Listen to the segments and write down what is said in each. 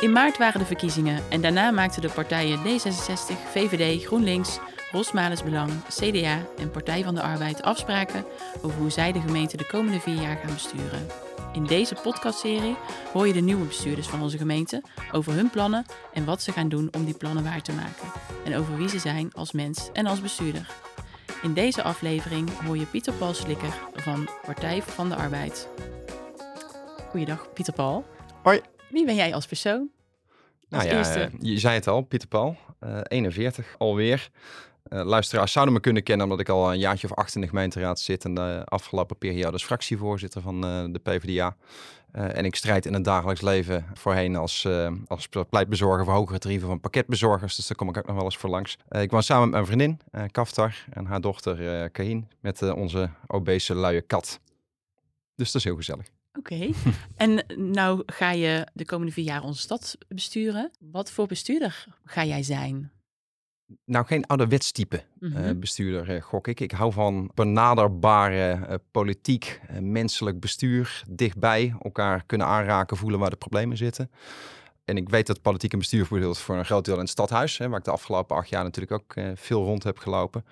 In maart waren de verkiezingen en daarna maakten de partijen D66, VVD, GroenLinks, Rosmales Belang, CDA en Partij van de Arbeid afspraken over hoe zij de gemeente de komende vier jaar gaan besturen. In deze podcastserie hoor je de nieuwe bestuurders van onze gemeente over hun plannen en wat ze gaan doen om die plannen waar te maken. En over wie ze zijn als mens en als bestuurder. In deze aflevering hoor je Pieter Paul Slikker van Partij van de Arbeid. Goeiedag, Pieter Paul. Hoi. Wie ben jij als persoon? Nou ja, eerste. eh, je zei het al, Pieter Paul, eh, 41 alweer. Eh, luisteraars zouden me kunnen kennen omdat ik al een jaartje of acht in de gemeenteraad zit en de afgelopen periode als fractievoorzitter van eh, de PvdA. Eh, en ik strijd in het dagelijks leven voorheen als, eh, als pleitbezorger voor hogere tarieven van pakketbezorgers. Dus daar kom ik ook nog wel eens voor langs. Eh, ik woon samen met mijn vriendin, eh Kaftar, en haar dochter eh Kahin met eh, onze obese luie kat. Dus dat is heel gezellig. Oké. en nou ga je de komende vier jaar onze stad besturen. Wat voor bestuurder ga jij zijn? Nou, geen ouderwets type Mhm. eh, bestuurder, eh, gok ik. Ik hou van benaderbare eh, politiek, eh, menselijk bestuur, dichtbij, elkaar kunnen aanraken, voelen waar de problemen zitten. En ik weet dat politiek en bestuur bedoeld voor een groot deel in het stadhuis, hè, waar ik de afgelopen acht jaar natuurlijk ook eh, veel rond heb gelopen.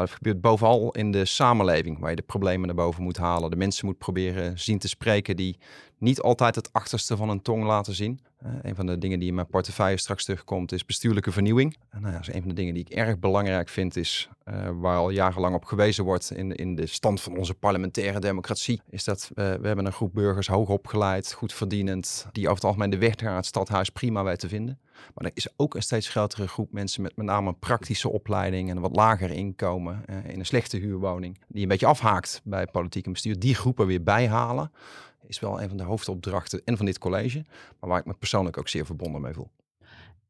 Maar het gebeurt bovenal in de samenleving, waar je de problemen naar boven moet halen. De mensen moet proberen zien te spreken die niet altijd het achterste van hun tong laten zien. Eh, een van de dingen die in mijn portefeuille straks terugkomt is bestuurlijke vernieuwing. Is een van de dingen die ik erg belangrijk vind, is eh, waar al jarenlang op gewezen wordt in, in de stand van onze parlementaire democratie, is dat eh, we hebben een groep burgers hoog opgeleid, goed verdienend, die over het algemeen de weg naar het stadhuis prima weten te vinden. Maar er is ook een steeds grotere groep mensen met met name een praktische opleiding en een wat lager inkomen in een slechte huurwoning, die een beetje afhaakt bij politiek en bestuur. Die groepen weer bijhalen is wel een van de hoofdopdrachten en van dit college, maar waar ik me persoonlijk ook zeer verbonden mee voel.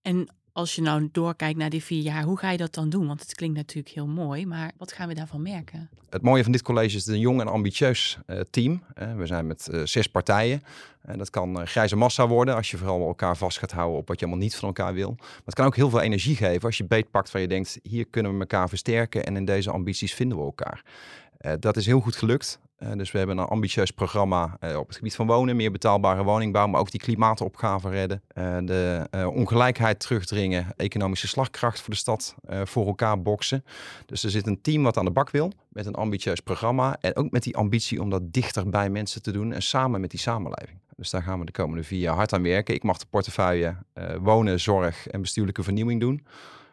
En als je nou doorkijkt naar die vier jaar, hoe ga je dat dan doen? Want het klinkt natuurlijk heel mooi, maar wat gaan we daarvan merken? Het mooie van dit college is het een jong en ambitieus eh, team. We zijn met eh, zes partijen. En dat kan eh, grijze massa worden als je vooral elkaar vast gaat houden op wat je allemaal niet van elkaar wil. Maar het kan ook heel veel energie geven als je beet pakt waar je denkt, hier kunnen we elkaar versterken en in deze ambities vinden we elkaar. Dat is heel goed gelukt. Eh, dus we hebben een ambitieus programma eh, op het gebied van wonen, meer betaalbare woningbouw, maar ook die klimaatopgave redden. Eh, de ongelijkheid terugdringen, economische slagkracht voor de stad voor elkaar boksen. Dus er zit een team wat aan de bak wil met een ambitieus programma en ook met die ambitie om dat dichter bij mensen te doen en samen met die samenleving. Dus daar gaan we de komende vier jaar hard aan werken. Ik mag de portefeuille wonen, zorg en bestuurlijke vernieuwing doen.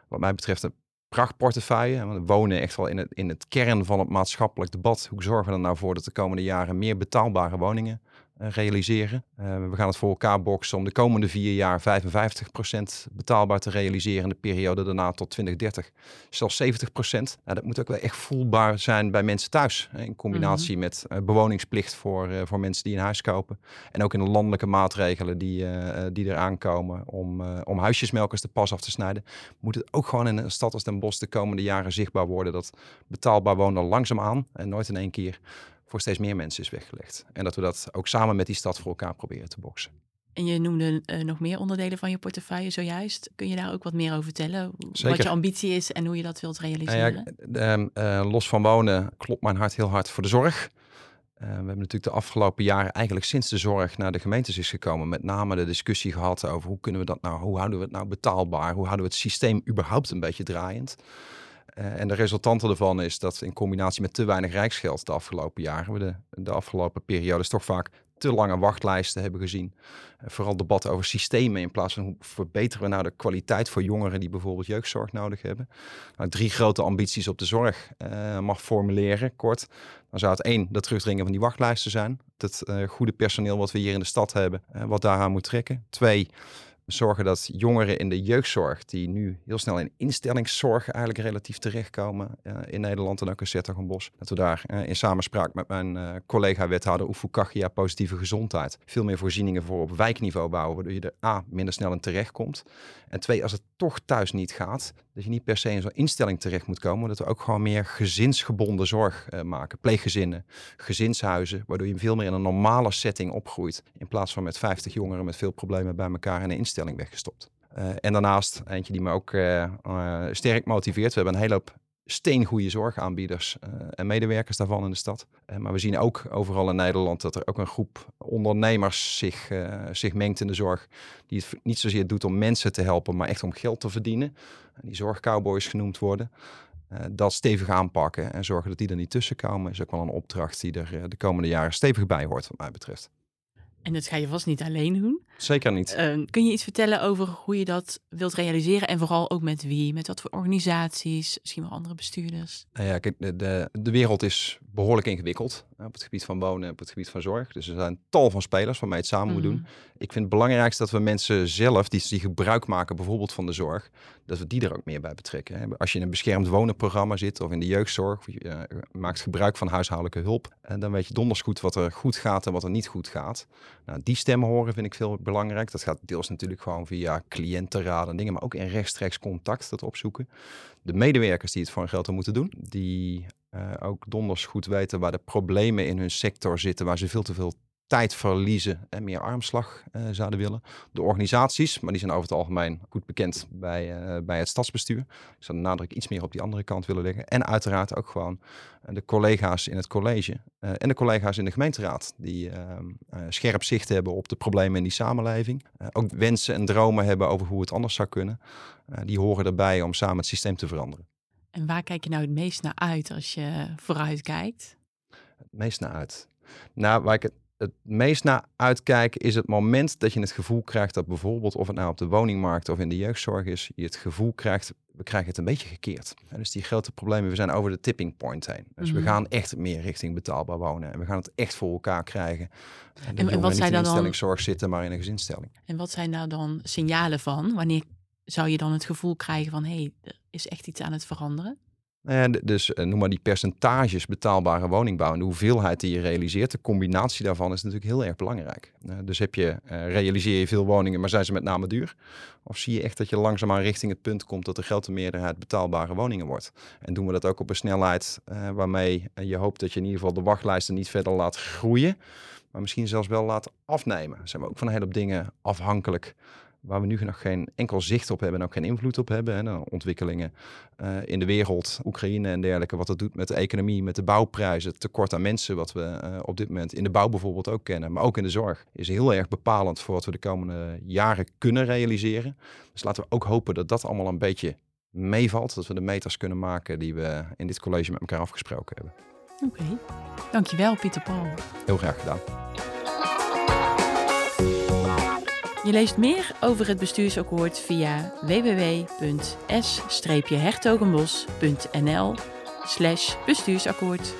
Wat mij betreft prachtportefeuille. Want we wonen echt wel in het, in het kern van het maatschappelijk debat. Hoe zorgen we er nou voor dat de komende jaren meer betaalbare woningen realiseren? Eh, we gaan het voor elkaar boksen om de komende vier jaar 55% betaalbaar te realiseren. In de periode daarna tot 2030 zelfs 70%. Nou, dat moet ook wel echt voelbaar zijn bij mensen thuis. In combinatie met eh, bewoningsplicht voor, eh, voor mensen die een huis kopen. En ook in de landelijke maatregelen die, eh, eh, die eraan komen om, eh, om huisjesmelkers de pas af te snijden. Moet het ook gewoon in een stad als Den Bosch de komende jaren zichtbaar worden dat betaalbaar wonen langzaamaan en nooit in één keer voor steeds meer mensen is weggelegd. En dat we dat ook samen met die stad voor elkaar proberen te boksen. En je noemde eh, nog meer onderdelen van je portefeuille zojuist. Kun je daar ook wat meer over vertellen? Wat je ambitie is en hoe je dat wilt Nou realiseren? ja, ehm, eh, los van wonen klopt mijn hart heel hard voor de zorg. Eh, we hebben natuurlijk de afgelopen jaren, eigenlijk sinds de zorg naar de gemeentes is gekomen, met name de discussie gehad over hoe kunnen we dat nou, hoe houden we het nou betaalbaar, hoe houden we het systeem überhaupt een beetje draaiend. Eh, en de resultante daarvan is dat in combinatie met te weinig rijksgeld de afgelopen jaren, we de, de afgelopen periodes toch vaak te lange wachtlijsten hebben gezien. Eh, vooral debat over systemen in plaats van hoe verbeteren we nou de kwaliteit voor jongeren die bijvoorbeeld jeugdzorg nodig hebben. Nou, drie grote ambities op de zorg eh, mag formuleren, kort. Dan zou het één, dat terugdringen van die wachtlijsten zijn. Het goede personeel wat we hier in de stad hebben, wat daaraan moet trekken. Twee, zorgen dat jongeren in de jeugdzorg, die nu heel snel in instellingszorg eigenlijk relatief terechtkomen eh, in Nederland en ook in Zettergenbos, dat we daar eh, in samenspraak met mijn eh, collega-wethouder Oefu Kachia positieve gezondheid veel meer voorzieningen voor op wijkniveau bouwen, waardoor je er A, minder snel in terechtkomt. En twee, als het toch thuis niet gaat, dat je niet per se in zo'n instelling terecht moet komen, dat we ook gewoon meer gezinsgebonden zorg eh, maken. Pleeggezinnen, gezinshuizen, waardoor je veel meer in een normale setting opgroeit, in plaats van met 50 jongeren met veel problemen bij elkaar in een instelling weggestopt. Eh, en daarnaast eentje die me ook eh, sterk motiveert. We hebben een hele hoop steengoede zorgaanbieders uh, en medewerkers daarvan in de stad. Uh, maar we zien ook overal in Nederland dat er ook een groep ondernemers zich, uh, zich mengt in de zorg. Die het niet zozeer doet om mensen te helpen, maar echt om geld te verdienen. die zorgcowboys genoemd worden. dat stevig aanpakken en zorgen dat die er niet tussen komen, is ook wel een opdracht die er de komende jaren stevig bij hoort, wat mij betreft. En dat ga je vast niet alleen doen. Zeker niet. Uh, kun je iets vertellen over hoe je dat wilt realiseren en vooral ook met wie? Met wat voor organisaties, misschien wel andere bestuurders? Nou ja, kijk, de, de, de wereld is behoorlijk ingewikkeld op het gebied van wonen en op het gebied van zorg. Dus er zijn tal van spelers waarmee het samen mm. moet doen. Mhm. Ik vind het belangrijkste dat we mensen zelf, die, die gebruik maken bijvoorbeeld van de zorg, dat we die er ook meer bij betrekken. Als je in een beschermd wonenprogramma zit of in de jeugdzorg, of je uh, maakt gebruik van huishoudelijke hulp, en eh, dan weet je donders goed wat er goed gaat en wat er niet goed gaat. Nou, die stemmen horen vind ik veel belangrijk. Dat gaat deels natuurlijk gewoon via cliëntenraden en dingen, maar ook in rechtstreeks contact dat opzoeken. De medewerkers die het voor een geld moeten doen, die uh, ook donders goed weten waar de problemen in hun sector zitten, waar ze veel te veel tijd verliezen en meer armslag uh, zouden willen. De organisaties, maar die zijn over het algemeen goed bekend bij, uh, bij het stadsbestuur. Ik zou de nadruk iets meer op die andere kant willen leggen. En uiteraard ook gewoon uh, de collega's in het college en de collega's in de gemeenteraad. Die scherp zicht hebben op de problemen in die samenleving. ook wensen en dromen hebben over hoe het anders zou kunnen. die horen erbij om samen het systeem te veranderen. En waar kijk je nou het meest naar uit als je vooruit kijkt? Het meest naar uit? Nou, waar ik het het meest naar uitkijken is het moment dat je het gevoel krijgt dat bijvoorbeeld, of het nou op de woningmarkt of in de jeugdzorg is, je het gevoel krijgt, we krijgen het een beetje gekeerd. En dus die grote problemen, we zijn over de tipping point heen. Dus we mhm. gaan echt meer richting betaalbaar wonen en we gaan het echt voor elkaar krijgen. En, en wat zijn dan in instellingszorg zitten, maar in een gezinstelling. En wat zijn nou dan signalen van? Wanneer zou je dan het gevoel krijgen van, hé, hey, er is echt iets aan het veranderen? En dus eh, noem maar die percentages betaalbare woningbouw en de hoeveelheid die je realiseert. De combinatie daarvan is natuurlijk heel erg belangrijk. Uh, dus heb je, realiseer je veel woningen, maar zijn ze met name duur? Of zie je echt dat je langzaamaan richting het punt komt dat de grote meerderheid betaalbare woningen wordt? En doen we dat ook op een snelheid waarmee je hoopt dat je in ieder geval de wachtlijsten niet verder laat groeien, maar misschien zelfs wel laat afnemen. Zijn we ook van een hele hoop dingen afhankelijk waar we nu nog geen enkel zicht op hebben en ook geen invloed op hebben. En ontwikkelingen uh, in de wereld, Oekraïne en dergelijke, wat dat doet met de economie, met de bouwprijzen, tekort aan mensen, wat we uh, op dit moment in de bouw bijvoorbeeld ook kennen, maar ook in de zorg, is heel erg bepalend voor wat we de komende jaren kunnen realiseren. Dus laten we ook hopen dat dat allemaal een beetje meevalt, dat we de meters kunnen maken die we in dit college met elkaar afgesproken hebben. Oké, okay. dankjewel Pieter Paul. Heel graag gedaan. Je leest meer over het bestuursakkoord via www.s-hertogenbos.nl bestuursakkoord.